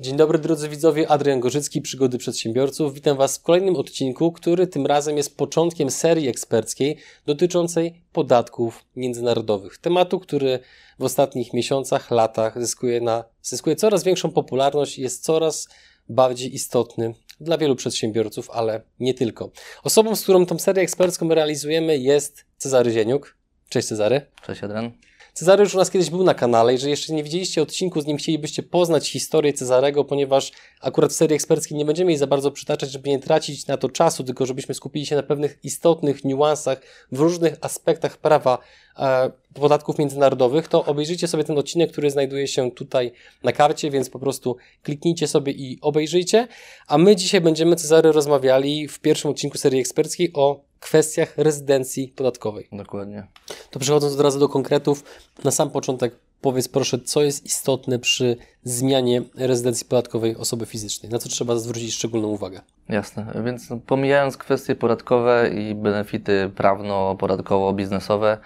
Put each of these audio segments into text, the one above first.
Dzień dobry drodzy widzowie, Adrian Gorzycki, Przygody Przedsiębiorców. Witam Was w kolejnym odcinku, który tym razem jest początkiem serii eksperckiej dotyczącej podatków międzynarodowych. Tematu, który w ostatnich miesiącach, latach zyskuje, na, zyskuje coraz większą popularność i jest coraz bardziej istotny dla wielu przedsiębiorców, ale nie tylko. Osobą, z którą tą serię ekspercką realizujemy jest Cezary Zieniuk. Cześć Cezary. Cześć Adrian. Cezary już u nas kiedyś był na kanale. Jeżeli jeszcze nie widzieliście odcinku z nim, chcielibyście poznać historię Cezarego, ponieważ akurat w serii eksperckiej nie będziemy jej za bardzo przytaczać, żeby nie tracić na to czasu, tylko żebyśmy skupili się na pewnych istotnych niuansach w różnych aspektach prawa e, podatków międzynarodowych, to obejrzyjcie sobie ten odcinek, który znajduje się tutaj na karcie, więc po prostu kliknijcie sobie i obejrzyjcie. A my dzisiaj będziemy, Cezary, rozmawiali w pierwszym odcinku serii eksperckiej o kwestiach rezydencji podatkowej. Dokładnie. To przechodząc od razu do konkretów, na sam początek powiedz proszę, co jest istotne przy zmianie rezydencji podatkowej osoby fizycznej? Na co trzeba zwrócić szczególną uwagę? Jasne, więc pomijając kwestie podatkowe i benefity prawno-podatkowo-biznesowe,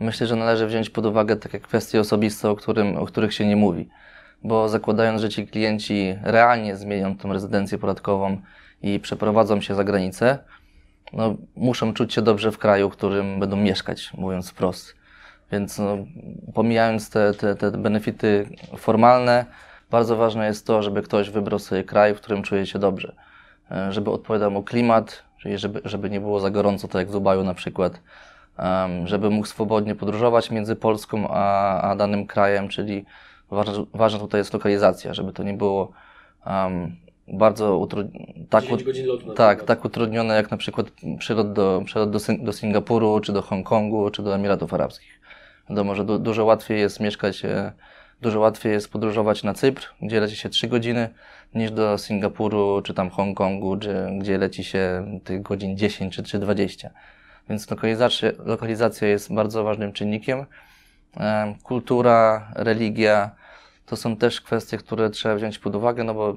myślę, że należy wziąć pod uwagę takie kwestie osobiste, o, którym, o których się nie mówi. Bo zakładając, że ci klienci realnie zmienią tą rezydencję podatkową i przeprowadzą się za granicę, no, muszą czuć się dobrze w kraju, w którym będą mieszkać, mówiąc wprost. Więc no, pomijając te, te, te benefity formalne, bardzo ważne jest to, żeby ktoś wybrał sobie kraj, w którym czuje się dobrze. E, żeby odpowiadał mu klimat, czyli żeby, żeby nie było za gorąco, tak jak w Dubaju na przykład. Żeby mógł swobodnie podróżować między Polską a, a danym krajem, czyli ważna, ważna tutaj jest lokalizacja, żeby to nie było um, bardzo utrudnione. Tak, tak, tak utrudnione jak na przykład przylot, do, przylot do, do Singapuru, czy do Hongkongu, czy do Emiratów Arabskich. Wiadomo, że du, dużo łatwiej jest mieszkać, e, dużo łatwiej jest podróżować na Cypr, gdzie leci się 3 godziny, niż do Singapuru, czy tam Hongkongu, gdzie, gdzie leci się tych godzin 10 czy, czy 20. Więc lokalizacja, lokalizacja jest bardzo ważnym czynnikiem. E, kultura, religia, to są też kwestie, które trzeba wziąć pod uwagę, no bo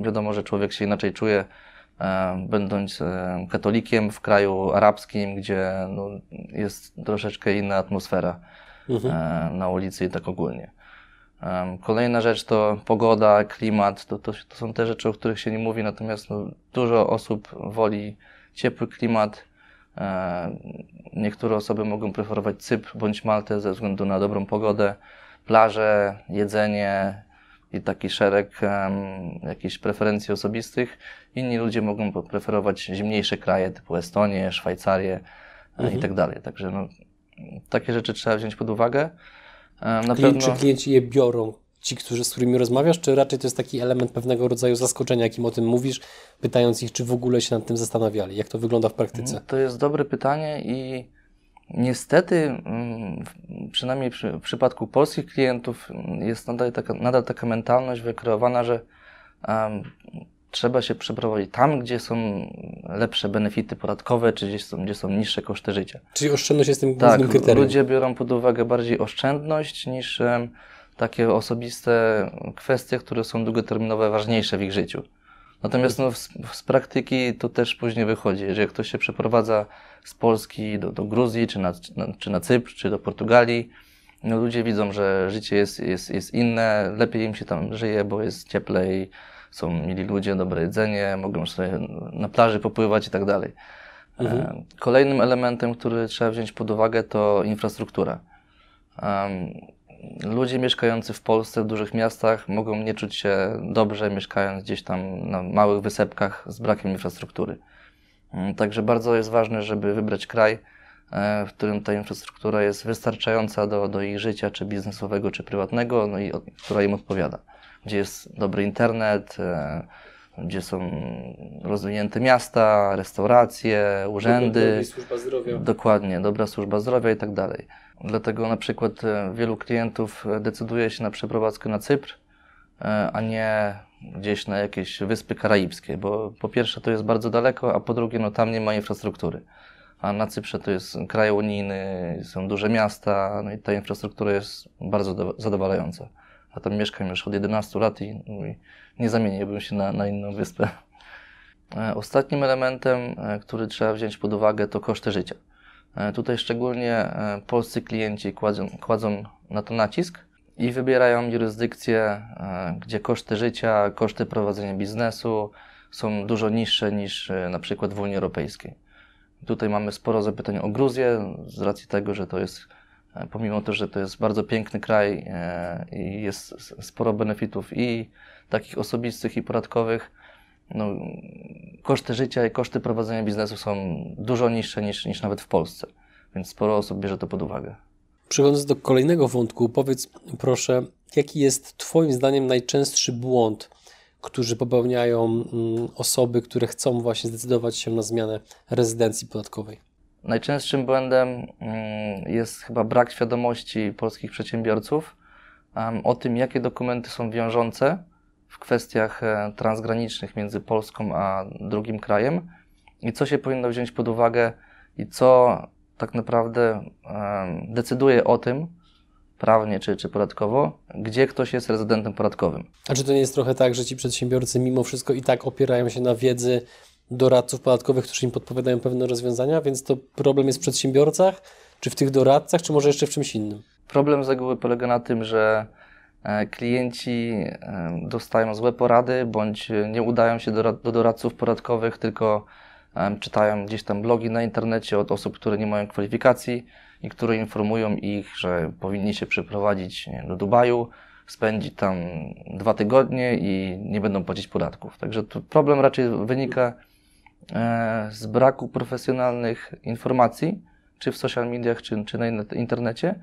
wiadomo, że człowiek się inaczej czuje, e, będąc e, katolikiem w kraju arabskim, gdzie no, jest troszeczkę inna atmosfera mhm. e, na ulicy i tak ogólnie. Kolejna rzecz to pogoda, klimat, to, to, to, są te rzeczy, o których się nie mówi, natomiast no, dużo osób woli ciepły klimat. Niektóre osoby mogą preferować Cypr bądź Maltę ze względu na dobrą pogodę plaże, jedzenie i taki szereg um, jakichś preferencji osobistych. Inni ludzie mogą preferować zimniejsze kraje typu Estonię, Szwajcarię e, mhm. i tak dalej. Także no, takie rzeczy trzeba wziąć pod uwagę. Na pewno... Czy klienci je biorą? Ci, którzy, z którymi rozmawiasz, czy raczej to jest taki element pewnego rodzaju zaskoczenia, jakim o tym mówisz, pytając ich, czy w ogóle się nad tym zastanawiali? Jak to wygląda w praktyce? To jest dobre pytanie i Niestety, mm, przynajmniej w przypadku polskich klientów, jest nadal taka, nadal taka mentalność wykreowana, że um, trzeba się przeprowadzić tam, gdzie są lepsze benefity podatkowe, czy gdzieś są, gdzie są niższe koszty życia. Czyli oszczędność jest tym tak, głównym kryterium. ludzie biorą pod uwagę bardziej oszczędność niż um, takie osobiste kwestie, które są długoterminowe, ważniejsze w ich życiu. Natomiast no, z, z, praktyki to też później wychodzi. Jeżeli ktoś się przeprowadza z Polski do, do Gruzji, czy na, na, czy na Cypr, czy do Portugalii, no, ludzie widzą, że życie jest, jest, jest inne, lepiej im się tam żyje, bo jest cieplej, są mili ludzie, dobre jedzenie, mogą sobie na plaży popływać i tak dalej. Mhm. E, kolejnym elementem, który trzeba wziąć pod uwagę, to infrastruktura. Ludzie mieszkający w Polsce, w dużych miastach, mogą nie czuć się dobrze, mieszkając gdzieś tam na małych wysepkach z brakiem infrastruktury. Mm, także bardzo jest ważne, żeby wybrać kraj, e, w którym ta infrastruktura jest wystarczająca do, do ich życia, czy biznesowego, czy prywatnego, no i która im odpowiada. Gdzie jest dobry internet, e, gdzie są rozwinięte miasta, restauracje, urzędy. Dobra służba zdrowia. Dokładnie, dobra służba zdrowia i tak dalej. Dlatego na przykład e, wielu klientów decyduje się na przeprowadzkę na Cypr, e, a nie gdzieś na jakieś wyspy karaibskie, bo po pierwsze to jest bardzo daleko, a po drugie no tam nie ma infrastruktury. A na Cyprze to jest kraj unijny, są duże miasta, no i ta infrastruktura jest bardzo zadowalająca. A tam mieszkam już od 11 lat i, no i nie zamieniłbym się na, na inną wyspę. E, ostatnim elementem, e, który trzeba wziąć pod uwagę, to koszty życia. E, tutaj szczególnie polscy klienci kładzą, kładzą na to nacisk i wybierają jurysdykcje, gdzie koszty życia, koszty prowadzenia biznesu są dużo niższe niż na przykład w Unii Europejskiej. Tutaj mamy sporo zapytań o Gruzję, z racji tego, że to jest, pomimo to, że to jest bardzo piękny kraj i jest sporo benefitów i takich osobistych i podatkowych, no, koszty życia i koszty prowadzenia biznesu są dużo niższe niż, niż nawet w Polsce, więc sporo osób bierze to pod uwagę. Przechodząc do kolejnego wątku, powiedz proszę, jaki jest Twoim zdaniem najczęstszy błąd, który popełniają mm, osoby, które chcą właśnie zdecydować się na zmianę rezydencji podatkowej? Najczęstszym błędem mm, jest chyba brak świadomości polskich przedsiębiorców o tym, jakie dokumenty są wiążące w kwestiach e, transgranicznych między Polską a drugim krajem i co się powinno wziąć pod uwagę i co tak naprawdę decyduje o tym, prawnie czy, czy podatkowo, gdzie ktoś jest rezydentem podatkowym. A czy to nie jest trochę tak, że ci przedsiębiorcy mimo wszystko i tak opierają się na wiedzy doradców podatkowych, którzy im podpowiadają pewne rozwiązania, więc to problem jest w przedsiębiorcach, czy w tych doradcach, czy może jeszcze w czymś innym? Problem z reguły polega na tym, że klienci e, dostają złe porady, bądź nie udają się do, do doradców podatkowych, tylko e, czytają gdzieś tam blogi na internecie od osób, które nie mają kwalifikacji i które informują ich, że powinni się przeprowadzić do Dubaju, spędzić tam dwa tygodnie i nie będą płacić podatków. Także tu problem raczej wynika z braku profesjonalnych informacji, czy w social mediach, czy, czy na internecie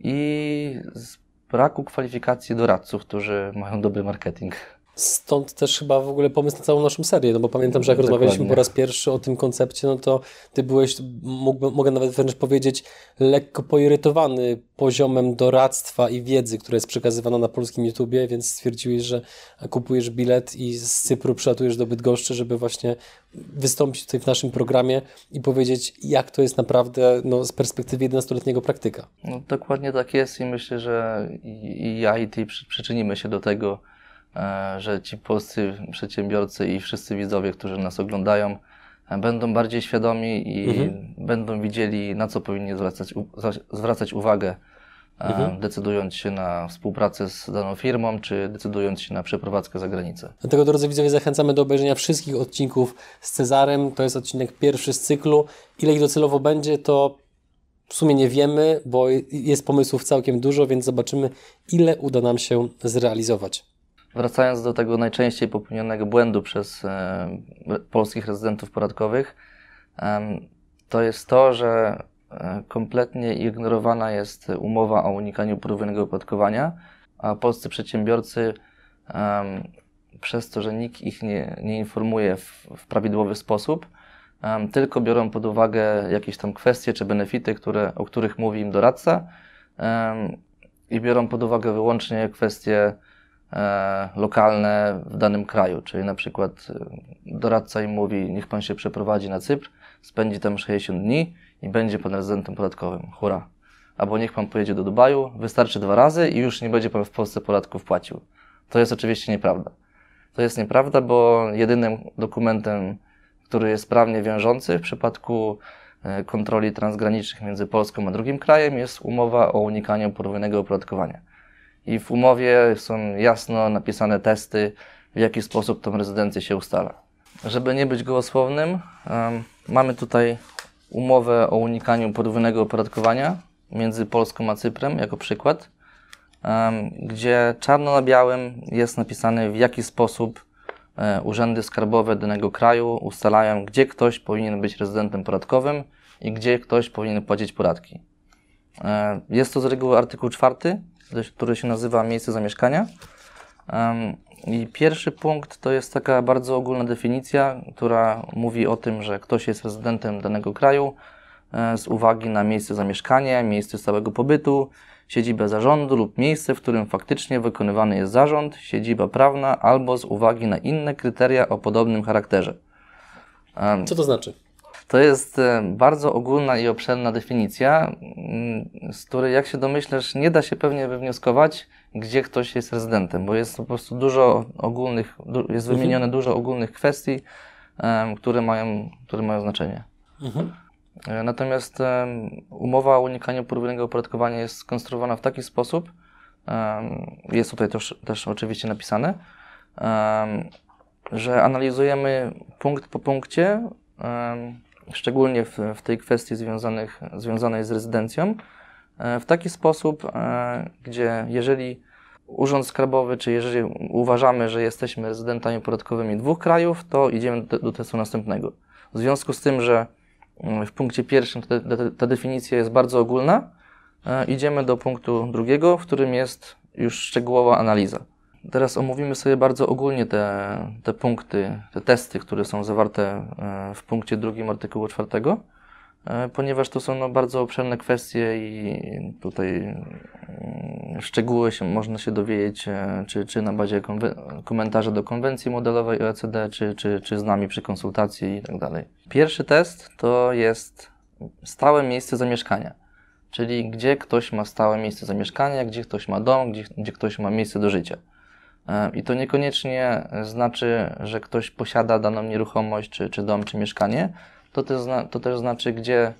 i z braku kwalifikacji doradców, którzy mają dobry marketing. Stąd też chyba w ogóle pomysł na całą naszą serię, no bo pamiętam, że jak Dokładnie. rozmawialiśmy po raz pierwszy o tym koncepcie, no to ty byłeś, mogę nawet wręcz powiedzieć, lekko poirytowany poziomem doradztwa i wiedzy, która jest przekazywana na polskim YouTubie, więc stwierdziłeś, że kupujesz bilet i z Cypru przylatujesz do Bydgoszczy, żeby właśnie wystąpić tutaj w naszym programie i powiedzieć, jak to jest naprawdę no, z perspektywy 11-letniego praktyka. No, dokładnie tak jest i myślę, że i ja i ty przyczynimy się do tego, że ci polscy przedsiębiorcy i wszyscy widzowie, którzy nas oglądają, e, będą bardziej świadomi i mhm. będą widzieli, na co powinni zwracać, zwracać uwagę, e, mhm. decydując się na współpracę z daną firmą, czy decydując się na przeprowadzkę za granicę. Dlatego, drodzy widzowie, zachęcamy do obejrzenia wszystkich odcinków z Cezarem. To jest odcinek pierwszy z cyklu. Ile ich docelowo będzie, to w sumie nie wiemy, bo jest pomysłów całkiem dużo, więc zobaczymy, ile uda nam się zrealizować. Wracając do tego najczęściej popełnionego błędu przez e, polskich rezydentów podatkowych, to jest to, że e, kompletnie ignorowana jest umowa o unikaniu podwójnego opodatkowania, a polscy przedsiębiorcy przez to, że nikt ich nie, nie informuje w, w prawidłowy sposób, tylko biorą pod uwagę jakieś tam kwestie czy benefity, które, o których mówi im doradca i biorą pod uwagę wyłącznie kwestie lokalne w danym kraju, czyli na przykład e, doradca im mówi, niech pan się przeprowadzi na Cypr, spędzi tam 60 dni i będzie pan rezydentem podatkowym. Hurra. Albo niech pan pojedzie do Dubaju, wystarczy dwa razy i już nie będzie pan w Polsce podatków płacił. To jest oczywiście nieprawda. To jest nieprawda, bo jedynym dokumentem, który jest prawnie wiążący w przypadku e, kontroli transgranicznych między Polską a drugim krajem jest umowa o unikaniu podwójnego opodatkowania i w umowie są jasno napisane testy, w jaki sposób tą rezydencję się ustala. Żeby nie być gołosłownym, um, mamy tutaj umowę o unikaniu podwójnego opodatkowania między Polską a Cyprem jako przykład, um, gdzie czarno na białym jest napisane w jaki sposób e, urzędy skarbowe danego kraju ustalają, gdzie ktoś powinien być rezydentem podatkowym i gdzie ktoś powinien płacić podatki. E, jest to z reguły artykuł czwarty który się nazywa miejsce zamieszkania. I pierwszy punkt to jest taka bardzo ogólna definicja, która mówi o tym, że ktoś jest rezydentem danego kraju e, z uwagi na miejsce zamieszkania, miejsce stałego pobytu, siedzibę zarządu lub miejsce, w którym faktycznie wykonywany jest zarząd, siedziba prawna albo z uwagi na inne kryteria o podobnym charakterze. Co to znaczy? To jest e, bardzo ogólna i obszerna definicja, mm, z której, jak się domyślasz, nie da się pewnie wywnioskować, gdzie ktoś jest rezydentem, bo jest po prostu dużo ogólnych, jest wymienione dużo ogólnych kwestii, które mają, które mają znaczenie. Mhm. E, Natomiast umowa o unikaniu podwójnego opodatkowania jest skonstruowana w taki sposób, jest tutaj też, też oczywiście napisane, że analizujemy punkt po punkcie, szczególnie w, w tej kwestii związanych, związanej z rezydencją, e, w taki sposób, e, gdzie jeżeli Urząd Skarbowy, czy jeżeli uważamy, że jesteśmy rezydentami podatkowymi dwóch krajów, to idziemy do, do testu następnego. W związku z tym, że mm, w punkcie pierwszym ta, ta, ta definicja jest bardzo ogólna, e, idziemy do punktu drugiego, w którym jest już szczegółowa analiza. Teraz omówimy sobie bardzo ogólnie te, te punkty, te testy, które są zawarte e, w punkcie drugim artykułu czwartego, e, ponieważ to są no, bardzo obszerne kwestie i tutaj mm, szczegóły się, można się dowiedzieć, e, czy, czy na bazie komentarza do konwencji modelowej OECD, czy, czy, czy z nami przy konsultacji i tak dalej. Pierwszy test to jest stałe miejsce zamieszkania, czyli gdzie ktoś ma stałe miejsce zamieszkania, gdzie ktoś ma dom, gdzie, gdzie ktoś ma miejsce do życia. E, I to niekoniecznie znaczy, że ktoś posiada daną nieruchomość, czy, czy dom, czy mieszkanie. To też, to też znaczy, gdzie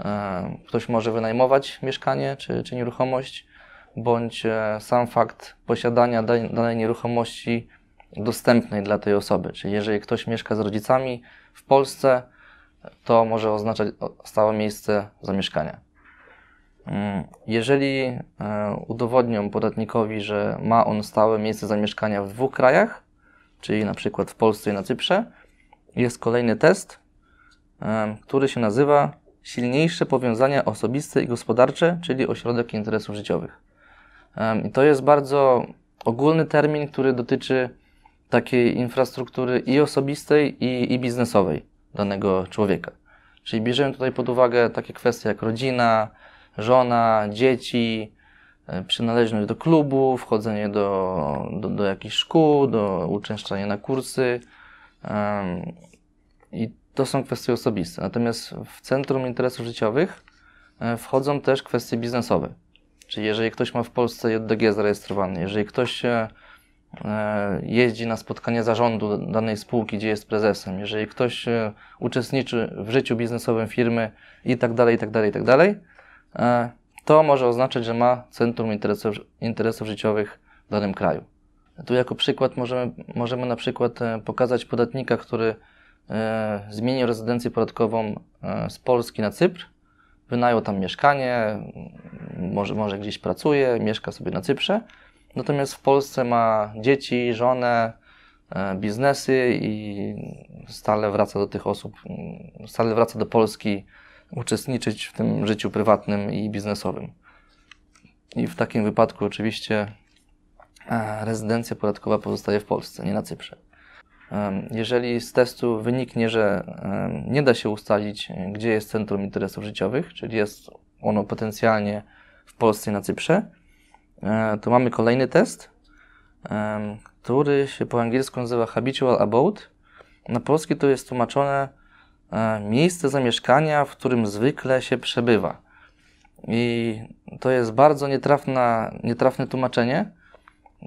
e, ktoś może wynajmować mieszkanie, czy, czy nieruchomość, bądź e, sam fakt posiadania danej, nieruchomości dostępnej dla tej osoby. Czyli jeżeli ktoś mieszka z rodzicami w Polsce, to może oznaczać stałe miejsce zamieszkania. Mm, Jeżeli e, udowodnią podatnikowi, że ma on stałe miejsce zamieszkania w dwóch krajach, czyli na przykład w Polsce i na Cyprze, jest kolejny test, e, który się nazywa silniejsze powiązania osobiste i gospodarcze, czyli ośrodek interesów życiowych. E, I to jest bardzo ogólny termin, który dotyczy takiej infrastruktury i osobistej, i, i biznesowej danego człowieka. Czyli bierzemy tutaj pod uwagę takie kwestie jak rodzina, żona, dzieci, e, przynależność do klubu, wchodzenie do, do, do jakichś szkół, do uczęszczania na kursy. I to są kwestie osobiste. Natomiast w Centrum Interesów Życiowych e, wchodzą też kwestie biznesowe. Czyli jeżeli ktoś ma w Polsce JDG zarejestrowany, jeżeli ktoś e, jeździ na spotkanie zarządu danej spółki, gdzie jest prezesem, jeżeli ktoś uczestniczy w życiu biznesowym firmy i tak dalej, i tak dalej, i tak dalej, to może oznaczać, że ma Centrum Interesów, Interesów Życiowych w danym kraju. Tu jako przykład możemy, możemy na przykład e, pokazać podatnika, który e, zmienił rezydencję podatkową e, z Polski na Cypr, wynajął tam mieszkanie, może, może gdzieś pracuje, mieszka sobie na Cyprze, natomiast w Polsce ma dzieci, żonę, e, biznesy i stale wraca do tych osób, stale wraca do Polski uczestniczyć w tym życiu prywatnym i biznesowym. I w takim wypadku oczywiście e, rezydencja podatkowa pozostaje w Polsce, nie na Cyprze. Jeżeli z testu wyniknie, że nie da się ustalić, gdzie jest centrum interesów życiowych, czyli jest ono potencjalnie w Polsce na Cyprze, e, to mamy kolejny test, który się po angielsku nazywa Habitual Abode. Na polski to jest tłumaczone miejsce zamieszkania, w którym zwykle się przebywa. I to jest bardzo nietrafna, nietrafne tłumaczenie,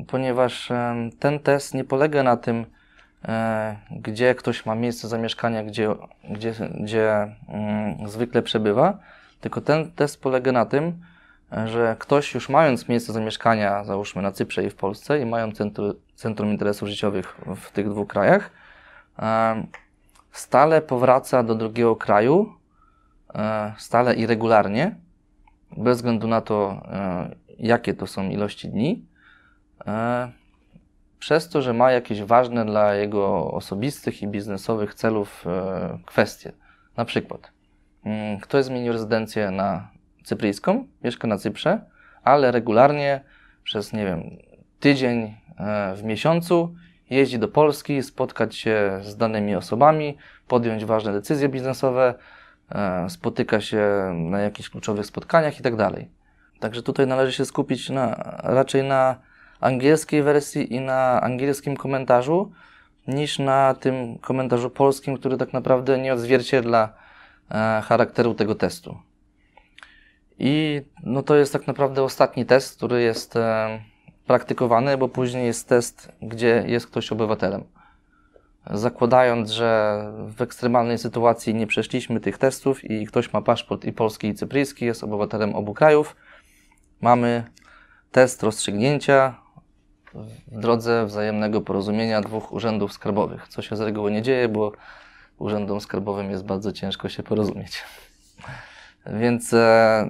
ponieważ em, ten test nie polega na tym, e, gdzie ktoś ma miejsce zamieszkania, gdzie, gdzie, gdzie mm, zwykle przebywa, tylko ten test polega na tym, e, że ktoś już mając miejsce zamieszkania, załóżmy na Cyprze i w Polsce, i mają centrum, interesów życiowych w, tych dwóch krajach, stale powraca do drugiego kraju, e, stale i regularnie, bez względu na to, e, jakie to są ilości dni, e, przez to, że ma jakieś ważne dla jego osobistych i biznesowych celów kwestie. Na przykład, mm, ktoś zmienił rezydencję na cypryjską, mieszka na Cyprze, ale regularnie przez, nie wiem, tydzień w miesiącu jeździ do Polski, spotkać się z danymi osobami, podjąć ważne decyzje biznesowe, e, spotyka się na jakichś kluczowych spotkaniach i tak. Także tutaj należy się skupić na, raczej na angielskiej wersji i na angielskim komentarzu, niż na tym komentarzu polskim, który tak naprawdę nie odzwierciedla e, charakteru tego testu. I no to jest tak naprawdę ostatni test, który jest e, praktykowany, bo później jest test, gdzie jest ktoś obywatelem. Zakładając, że w ekstremalnej sytuacji nie przeszliśmy tych testów i ktoś ma paszport i polski i cypryjski, jest obywatelem obu krajów, mamy test rozstrzygnięcia w drodze wzajemnego porozumienia dwóch urzędów skarbowych, co się z reguły nie dzieje, bo urzędom skarbowym jest bardzo ciężko się porozumieć. Więc e,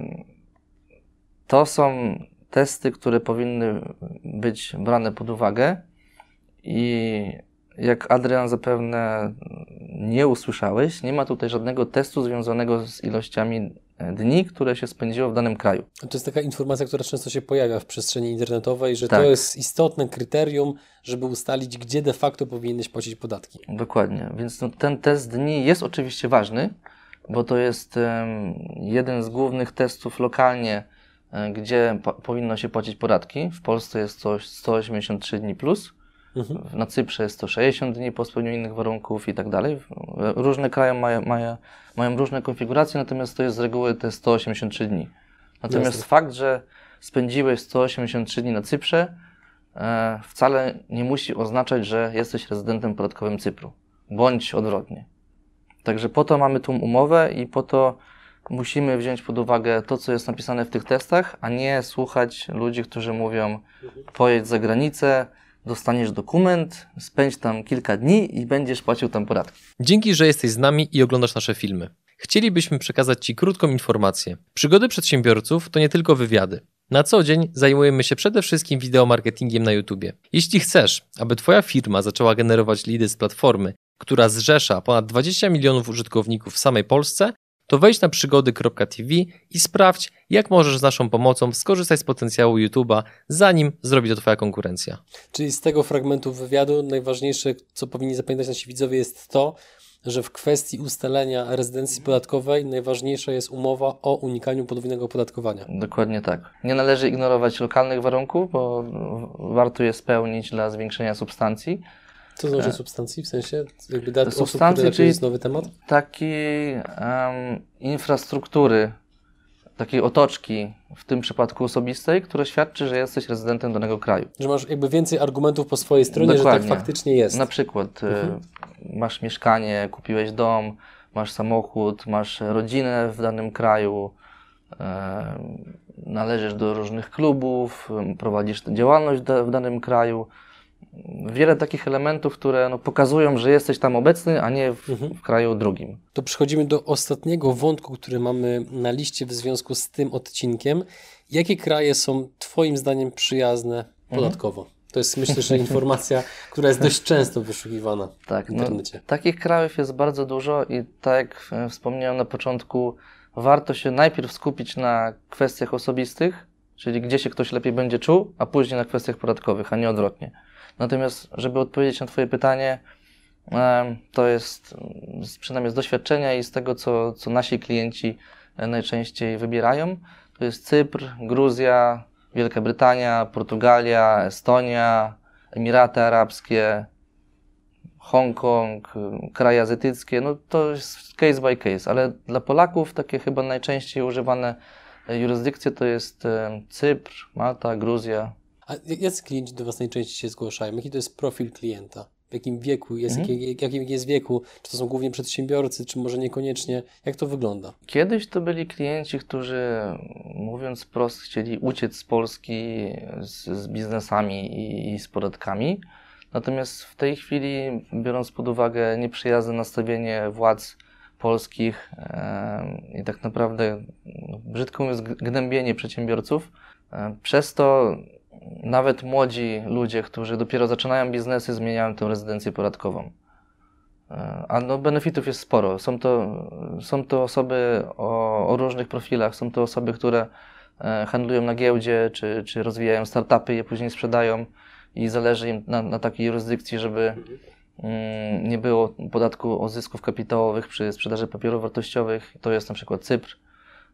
to są testy, które powinny być brane pod uwagę i jak Adrian zapewne nie usłyszałeś, nie ma tutaj żadnego testu związanego z ilościami dni, które się spędziło w danym kraju. To jest taka informacja, która często się pojawia w przestrzeni internetowej, że Tak. to jest istotne kryterium, żeby ustalić, gdzie de facto powinieneś płacić podatki. Dokładnie, więc no, ten test dni jest oczywiście ważny, bo to jest em, jeden z głównych testów lokalnie, e, gdzie po, powinno się płacić podatki. W Polsce jest to 183 dni plus, Mhm. na Cyprze jest to 60 dni po spełnieniu innych warunków i tak dalej. Różne kraje mają, mają, mają różne konfiguracje, natomiast to jest z reguły te 183 dni. Natomiast Jasne. fakt, że spędziłeś 183 dni na Cyprze, e, wcale nie musi oznaczać, że jesteś rezydentem podatkowym Cypru, bądź odwrotnie. Także po to mamy tą umowę i po to musimy wziąć pod uwagę to, co jest napisane w tych testach, a nie słuchać ludzi, którzy mówią: pojedź za granicę, dostaniesz dokument, spędź tam kilka dni i będziesz płacił tam podatki. Dzięki, że jesteś z nami i oglądasz nasze filmy. Chcielibyśmy przekazać Ci krótką informację. Przygody przedsiębiorców to nie tylko wywiady. Na co dzień zajmujemy się przede wszystkim wideomarketingiem na YouTube. Jeśli chcesz, aby Twoja firma zaczęła generować lidy z platformy, która zrzesza ponad 20 milionów użytkowników w samej Polsce, to wejdź na przygody.tv i sprawdź, jak możesz z naszą pomocą skorzystać z potencjału YouTube'a, zanim zrobi to Twoja konkurencja. Czyli z tego fragmentu wywiadu najważniejsze, co powinni zapamiętać nasi widzowie, jest to, że w kwestii ustalenia rezydencji podatkowej najważniejsza jest umowa o unikaniu podwójnego opodatkowania. Dokładnie tak. Nie należy ignorować lokalnych warunków, bo warto je spełnić dla zwiększenia substancji. Co znaczy substancji? W sensie jakby dat które czyli- jest nowy temat? Takiej em, infrastruktury, takiej otoczki, w tym przypadku osobistej, która świadczy, że jesteś rezydentem danego kraju. Że masz jakby więcej argumentów po swojej stronie, że Dokładnie. tak faktycznie jest. Na przykład e, Mhm. masz mieszkanie, kupiłeś dom, masz samochód, masz rodzinę w danym kraju, e, należysz do różnych klubów, prowadzisz działalność w danym kraju. Wiele takich elementów, które no, pokazują, że jesteś tam obecny, a nie w, Mhm. w kraju drugim. To przechodzimy do ostatniego wątku, który mamy na liście w związku z tym odcinkiem. Jakie kraje są Twoim zdaniem przyjazne podatkowo? To jest myślę, że informacja, która jest dość często wyszukiwana Tak, w no, internecie. takich krajów jest bardzo dużo i tak jak e, wspomniałem na początku, warto się najpierw skupić na kwestiach osobistych, czyli gdzie się ktoś lepiej będzie czuł, a później na kwestiach podatkowych, a nie odwrotnie. Natomiast, żeby odpowiedzieć na Twoje pytanie, to jest przynajmniej z doświadczenia i z tego, co, co nasi klienci e, najczęściej wybierają, to jest Cypr, Gruzja, Wielka Brytania, Portugalia, Estonia, Emiraty Arabskie, Hongkong, kraje azjatyckie, no to jest case by case, ale dla Polaków takie chyba najczęściej używane e, jurysdykcje to jest Cypr, Malta, Gruzja. A jacy klienci do Was najczęściej się zgłaszają? Jaki to jest profil klienta? W jakim wieku jest, Mhm. jakie, jakim jest wieku? Czy to są głównie przedsiębiorcy, czy może niekoniecznie? Jak to wygląda? Kiedyś to byli klienci, którzy mówiąc wprost chcieli uciec z Polski z, z biznesami i, i z podatkami. Natomiast w tej chwili, biorąc pod uwagę nieprzyjazne nastawienie władz polskich i tak naprawdę, no, brzydko mówiąc, gnębienie przedsiębiorców, przez to nawet młodzi ludzie, którzy dopiero zaczynają biznesy, zmieniają tę rezydencję podatkową. E, A no, benefitów jest sporo. Są to, są to osoby o, o różnych profilach. Są to osoby, które e, handlują na giełdzie, czy, czy rozwijają startupy, je później sprzedają i zależy im na, na takiej jurysdykcji, żeby mm, nie było podatku od zysków kapitałowych przy sprzedaży papierów wartościowych. To jest na przykład Cypr.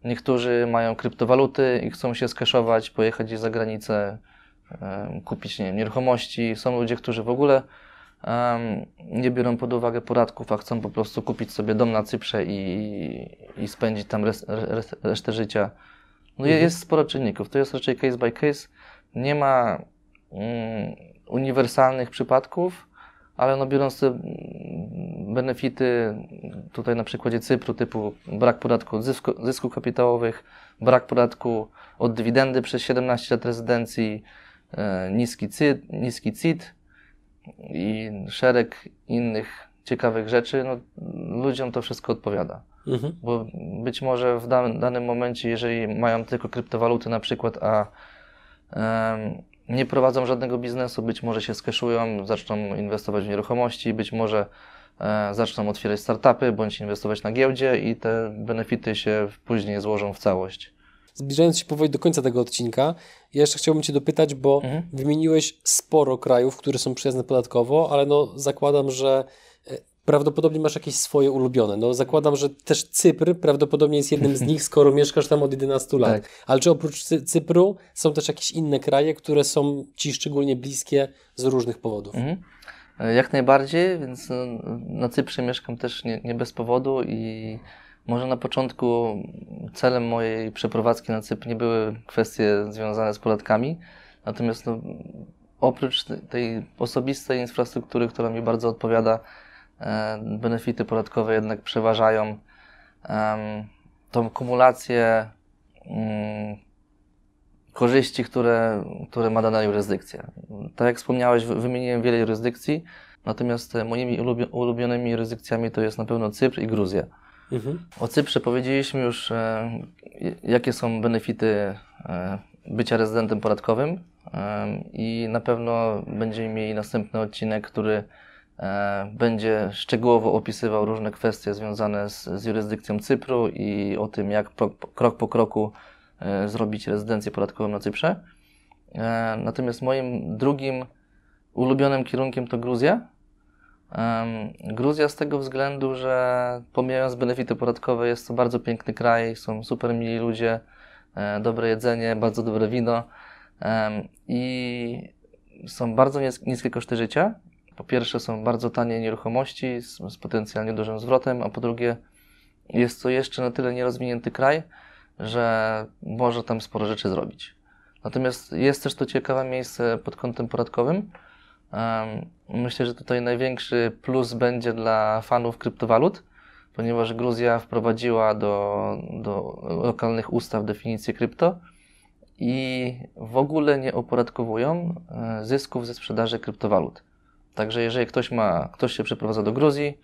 Niektórzy mają kryptowaluty i chcą się skeszować, pojechać gdzieś za granicę, kupić nie wiem, nieruchomości. Są ludzie, którzy w ogóle nie biorą pod uwagę podatków, a chcą po prostu kupić sobie dom na Cyprze i, i spędzić tam res, res, resztę życia. No Mhm. jest sporo czynników. To jest raczej case by case. Nie ma mm, uniwersalnych przypadków, ale no biorąc te benefity tutaj na przykładzie Cypru typu brak podatku od zysku, zysków kapitałowych, brak podatku od dywidendy przez 17 lat rezydencji, niski CIT, niski CIT i szereg innych ciekawych rzeczy, no, ludziom to wszystko odpowiada. Mhm. Bo być może w danym, danym momencie, jeżeli mają tylko kryptowaluty na przykład, a nie prowadzą żadnego biznesu, być może się skeszują, zaczną inwestować w nieruchomości, być może e, zaczną otwierać startupy bądź inwestować na giełdzie i te benefity się później złożą w całość. Zbliżając się powoli do końca tego odcinka, ja jeszcze chciałbym Cię dopytać, bo Mhm. wymieniłeś sporo krajów, które są przyjazne podatkowo, ale no zakładam, że e, prawdopodobnie masz jakieś swoje ulubione. No zakładam, że też Cypr prawdopodobnie jest jednym z nich, skoro mieszkasz tam od 11 lat. Tak. Ale czy oprócz Cy- Cypru są też jakieś inne kraje, które są Ci szczególnie bliskie z różnych powodów? Mhm. E, Jak najbardziej, więc e, na Cyprze mieszkam też nie, nie bez powodu i może na początku celem mojej przeprowadzki na Cypr nie były kwestie związane z podatkami, natomiast no, oprócz te- tej osobistej infrastruktury, która mi bardzo odpowiada, e, benefity podatkowe jednak przeważają tą kumulację mm, korzyści, które, które ma dana jurysdykcja. Tak jak wspomniałeś, wy- wymieniłem wiele jurysdykcji, natomiast e, moimi ulubio- ulubionymi jurysdykcjami to jest na pewno Cypr i Gruzja. Mhm. O Cyprze powiedzieliśmy już, e, jakie są benefity e, bycia rezydentem podatkowym e, i na pewno będziemy mieli następny odcinek, który będzie szczegółowo opisywał różne kwestie związane z, z jurysdykcją Cypru i o tym, jak pro, krok po kroku zrobić rezydencję podatkową na Cyprze. Natomiast moim drugim ulubionym kierunkiem to Gruzja. Gruzja z tego względu, że pomijając benefity podatkowe, jest to bardzo piękny kraj, są super mili ludzie, e, dobre jedzenie, bardzo dobre wino i są bardzo nis- niskie koszty życia. Po pierwsze są bardzo tanie nieruchomości z, z potencjalnie dużym zwrotem, a po drugie jest to jeszcze na tyle nierozwinięty kraj, że może tam sporo rzeczy zrobić. Natomiast jest też to ciekawe miejsce pod kątem podatkowym. Myślę, że tutaj największy plus będzie dla fanów kryptowalut, ponieważ Gruzja wprowadziła do, do lokalnych ustaw definicję krypto i w ogóle nie opodatkowują e, zysków ze sprzedaży kryptowalut. Także jeżeli ktoś ma, ktoś się przeprowadza do Gruzji,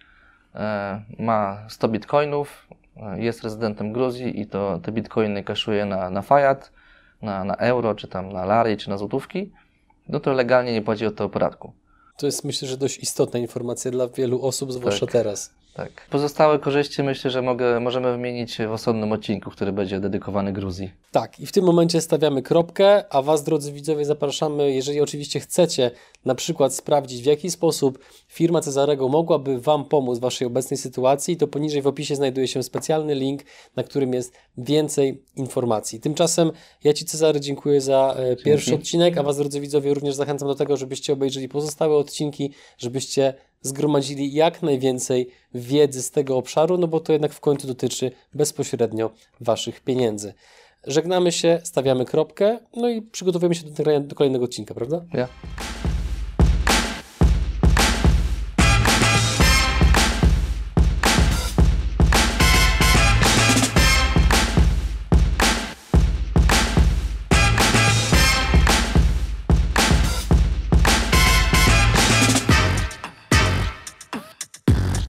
e, ma 100 bitcoinów, e, jest rezydentem Gruzji i to te bitcoiny kaszuje na, na fiat, na, na euro, czy tam na lary, czy na złotówki, no to legalnie nie płaci od tego podatku. To jest myślę, że dość istotna informacja dla wielu osób, zwłaszcza Tak. teraz. Tak. Pozostałe korzyści myślę, że mogę, możemy wymienić w osobnym odcinku, który będzie dedykowany Gruzji. Tak, i w tym momencie stawiamy kropkę, a Was, drodzy widzowie, zapraszamy, jeżeli oczywiście chcecie na przykład sprawdzić, w jaki sposób firma Cezarego mogłaby Wam pomóc w Waszej obecnej sytuacji, to poniżej w opisie znajduje się specjalny link, na którym jest więcej informacji. Tymczasem ja Ci, Cezary, dziękuję za e, pierwszy odcinek, a Was, drodzy widzowie, również zachęcam do tego, żebyście obejrzeli pozostałe odcinki, żebyście zgromadzili jak najwięcej wiedzy z tego obszaru, no bo to jednak w końcu dotyczy bezpośrednio Waszych pieniędzy. Żegnamy się, stawiamy kropkę, no i przygotowujemy się do, do kolejnego odcinka, prawda? Ja?